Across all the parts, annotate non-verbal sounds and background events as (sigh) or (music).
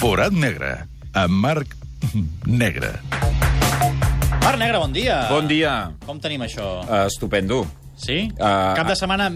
Forat negre, amb Marc (laughs) Negre. Marc Negre, bon dia. Bon dia. Com tenim això? Uh, estupendo. Sí? Uh, Cap de setmana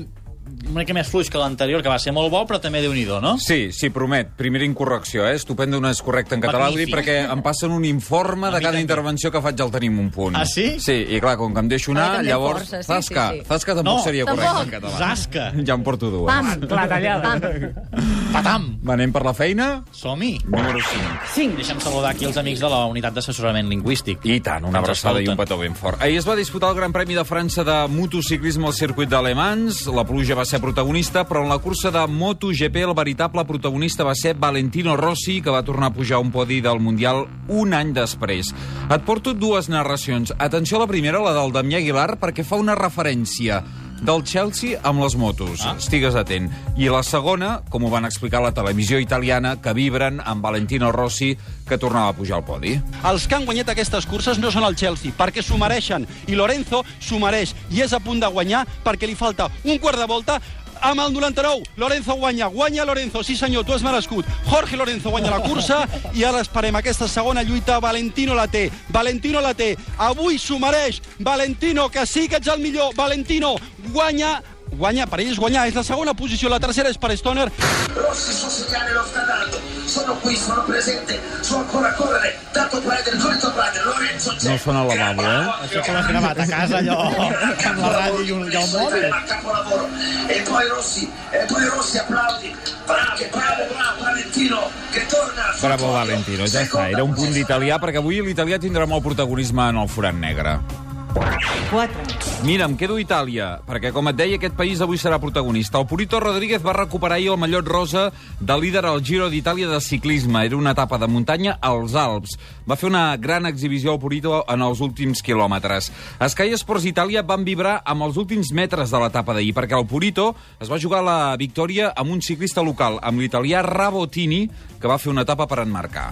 una mica més fluix que l'anterior, que va ser molt bo, però també déu nhi no? Sí, sí, promet. Primera incorrecció, eh? Estupendo no és correcte en català, Magnífic. perquè em passen un informe de cada intervenció que faig al tenim un punt. Ah, sí? Sí, i clar, com que em deixo anar, Ah, llavors... força, sí, zasca, sí, sí. zasca tampoc No, seria tampoc. correcte en català. Zasca. Ja en porto dues. Pam! La tallada. Pam! Patam. Anem per la feina? Som-hi. Número 5. Cinc. Deixa'm saludar aquí els amics de la unitat d'assessorament lingüístic. I tant, una abraçada i un petó ben fort. Ahir es va disputar el Gran Premi de França de motociclisme al circuit d'Alemans. La pluja va ser protagonista, però en la cursa de MotoGP el veritable protagonista va ser Valentino Rossi, que va tornar a pujar un podi del Mundial un any després. Et porto dues narracions. Atenció a la primera, la del Damià Aguilar, perquè fa una referència del Chelsea amb les motos. Ah. Estigues atent. I la segona, com ho van explicar a la televisió italiana, que vibren amb Valentino Rossi, que tornava a pujar al podi. Els que han guanyat aquestes curses no són el Chelsea, perquè s'ho mereixen. I Lorenzo s'ho mereix. I és a punt de guanyar perquè li falta un quart de volta amb el 99. Lorenzo guanya, guanya Lorenzo, sí senyor, tu has merescut. Jorge Lorenzo guanya la cursa i ara esperem aquesta segona lluita. Valentino la té, Valentino la té. Avui s'ho mereix. Valentino, que sí que ets el millor. Valentino guanya guanya, per ells guanyar, és la segona posició, la tercera és per Stoner, Rossi sul segnale lo sta dando. Sono qui, sono presente, so ancora a correre. Tanto prendere, solito prendere. Lorenzo c'è. No sona al lavabo, eh? Això com has gravat a casa, allò, (laughs) amb la ràdio i, un, i mòbil. Capolavoro. E poi Rossi, e poi Rossi applaudi. Bravo, bravo, bravo, Valentino, che torna. Bravo. Valentino. Ja està, era un punt d'italià, perquè avui l'italià tindrà molt protagonisme en el forat negre. Quatre. Mira, em quedo a Itàlia, perquè, com et deia, aquest país avui serà protagonista. El Purito Rodríguez va recuperar ahir el mallot rosa de líder al Giro d'Itàlia de ciclisme. Era una etapa de muntanya als Alps. Va fer una gran exhibició al Purito en els últims quilòmetres. Sky Sports Itàlia van vibrar amb els últims metres de l'etapa d'ahir, perquè el Purito es va jugar la victòria amb un ciclista local, amb l'italià Rabotini, que va fer una etapa per enmarcar.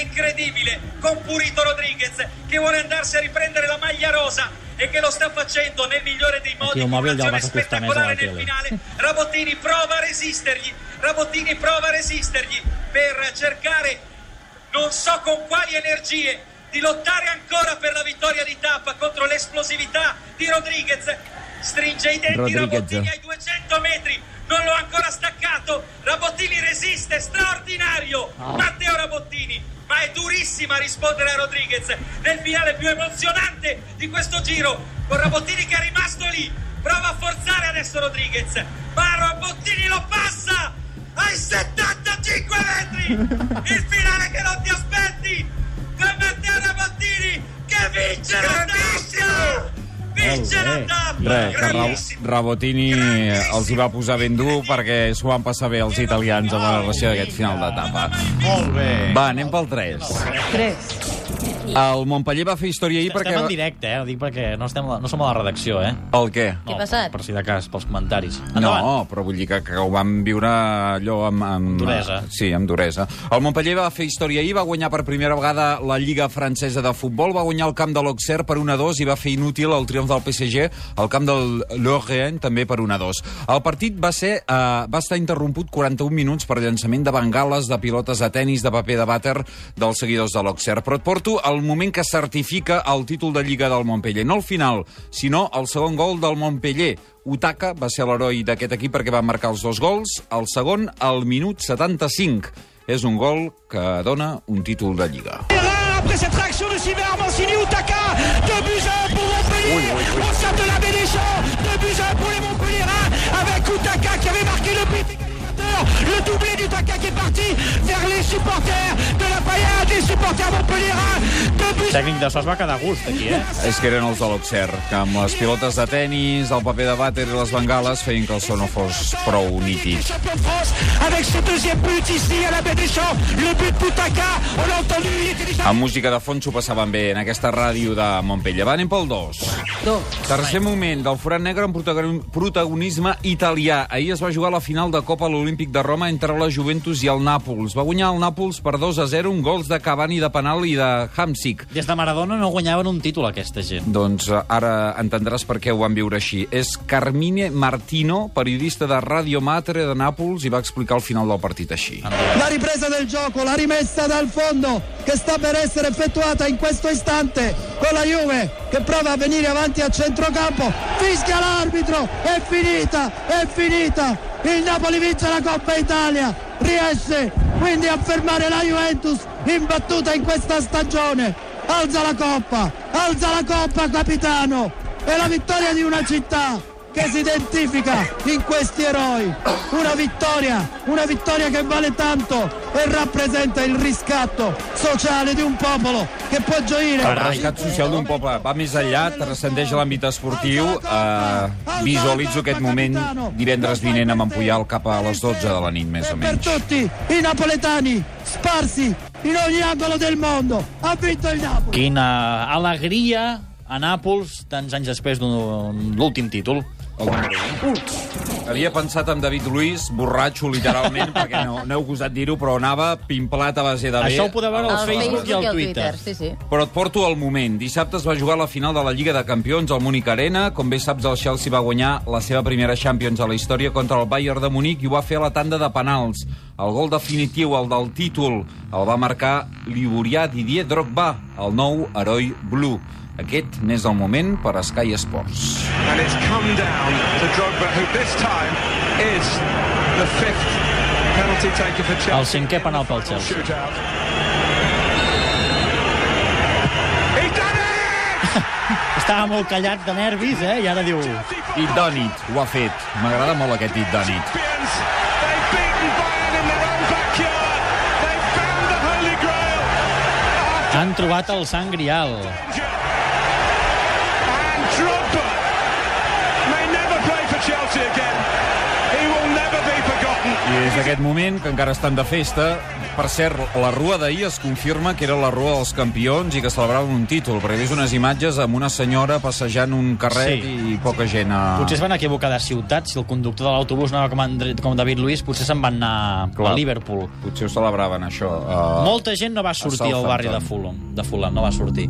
Incredibile con Purito Rodriguez che vuole andarsi a riprendere la maglia rosa e che lo sta facendo nel migliore dei modi con un'azione spettacolare nel finale. Rabottini prova a resistergli, Rabottini prova a resistergli per cercare non so con quali energie di lottare ancora per la vittoria di tappa contro l'esplosività di Rodriguez. Stringe i denti Rodriguez. Rabottini ai 200 metri, non l'ho ancora staccato. Rabottini resiste, straordinario. Matteo Rabottini, ma è durissima a rispondere a Rodriguez nel finale più emozionante di questo giro. Con Rabottini che è rimasto lì, prova a forzare adesso Rodriguez, ma Rabottini lo passa ai 75 metri. Il finale che non ti aspetti con Matteo Rabottini che vince la tappa. Vince la tappa. Res, que Ra Grandissimo. Rabotini els hi va posar ben dur perquè s'ho van passar bé els italians amb la narració d'aquest final d'etapa. Molt bé. Va, anem pel 3. Tres. El Montpellier va fer història ahir perquè... Estem en directe, eh? Ho dic perquè no, estem, no som a la redacció, eh? El què? Què ha passat? Per si de cas, pels comentaris. No, Endavant. però vull dir que, que ho vam viure allò amb... amb duresa. Sí, amb duresa. El Montpellier va fer història ahir, va guanyar per primera vegada la Lliga Francesa de Futbol, va guanyar el camp de l'Auxerre per 1-2 i va fer inútil el triomf del PSG al camp del Lorient també per 1-2. El partit va ser eh, va estar interromput 41 minuts per llançament de bengales, de pilotes de tennis, de paper de vàter dels seguidors de l'Auxerre. Però et porto el moment que certifica el títol de Lliga del Montpellier. No el final, sinó el segon gol del Montpellier. Utaka va ser l'heroi d'aquest equip perquè va marcar els dos gols, el segon al minut 75. És un gol que dona un títol de Lliga. Après cette réaction de Sylvain Armancini, Outaka, 2 buts à 1 pour Montpellier. Au centre de la Champs, 2 buts à 1 pour les Montpellierins, avec Outaka qui avait marqué le but égalisateur. Le doublé d'Utaka qui est parti vers les supporters de la Payade, les supporters montpellierins. 2 buts El tècnic de so es va quedar a gust, aquí, eh? És que eren els de l'Auxerre, que amb les pilotes de tennis, el paper de vàter i les bengales feien que el so no fos prou nítid. avec ce deuxième but ici à la baie des Champs. Le but d'Utaka, on l'a entendu, il était déjà... Amb música de fons s'ho passaven bé en aquesta ràdio de Montpellier. Va, anem pel 2. Dos. Tercer moment del forat negre amb protagoni- protagonisme italià. Ahir es va jugar la final de Copa a l'Olímpic de Roma entre la Juventus i el Nàpols. Va guanyar el Nàpols per 2 a 0, un gols de Cavani de penal i de Hamsik. Des de Maradona no guanyaven un títol, aquesta gent. Doncs eh, ara entendràs per què ho van viure així. És Carmine Martino, periodista de Radio Matre de Nàpols, i va explicar el final del partit així. La ripresa del gioco, la rimessa dal fondo che sta per essere effettuata in questo istante con la Juve che prova a venire avanti a centrocampo. Fischia l'arbitro, è finita, è finita. Il Napoli vince la Coppa Italia, riesce quindi a fermare la Juventus imbattuta in questa stagione. Alza la Coppa, alza la Coppa capitano. È la vittoria di una città che si identifica in questi eroi. Una vittoria, una vittoria che vale tanto e rappresenta il riscatto sociale di un popolo che può gioire. El rescat social d'un poble va més enllà, transcendeix a l'àmbit esportiu. Uh, visualitzo aquest moment divendres vinent amb Empuyal cap a les 12 de la nit, més o Per menys. tutti i napoletani sparsi in ogni angolo del mondo. Ha vinto il Napoli. Quina alegria a Nàpols, tants anys després d'un l'últim títol. El número u. Havia pensat en David Luiz, borratxo literalment, (laughs) perquè no, no heu gosat dir-ho, però anava pimplat a base de bé. Això ho podeu veure al Al Facebook i al Twitter. Sí, sí. Però et porto al moment. Dissabte es va jugar la final de la Lliga de Campions al Múnich Arena. Com bé saps, el Chelsea va guanyar la seva primera Champions a la història contra el Bayern de Múnich i ho va fer a la tanda de penals. El gol definitiu, el del títol, el va marcar l'Iburià Didier Drogba, el nou heroi blue. Aquest n'és el moment per a Sky Sports. and it's come down to Drogba, who this time is the fifth penalty taker for Chelsea. El cinquè penal pel Chelsea. (laughs) He's done it! Estava molt callat de nervis, eh? I ara diu... I Donit ho ha fet. M'agrada molt aquest It Donit. Champions. Han trobat el sang grial. Forgotten. I és aquest moment que encara estan de festa. Per cert, la rua d'ahir es confirma que era la rua dels campions i que celebraven un títol, perquè he vist unes imatges amb una senyora passejant un carret Sí. i poca gent a... Potser es van equivocar de ciutat. Si el conductor de l'autobús anava com, Andre, com David Luiz, potser se'n van anar Clar. a Liverpool. Potser ho celebraven, això. Uh... Molta gent no va sortir al barri de. Fulham, de Fulham, no va sortir.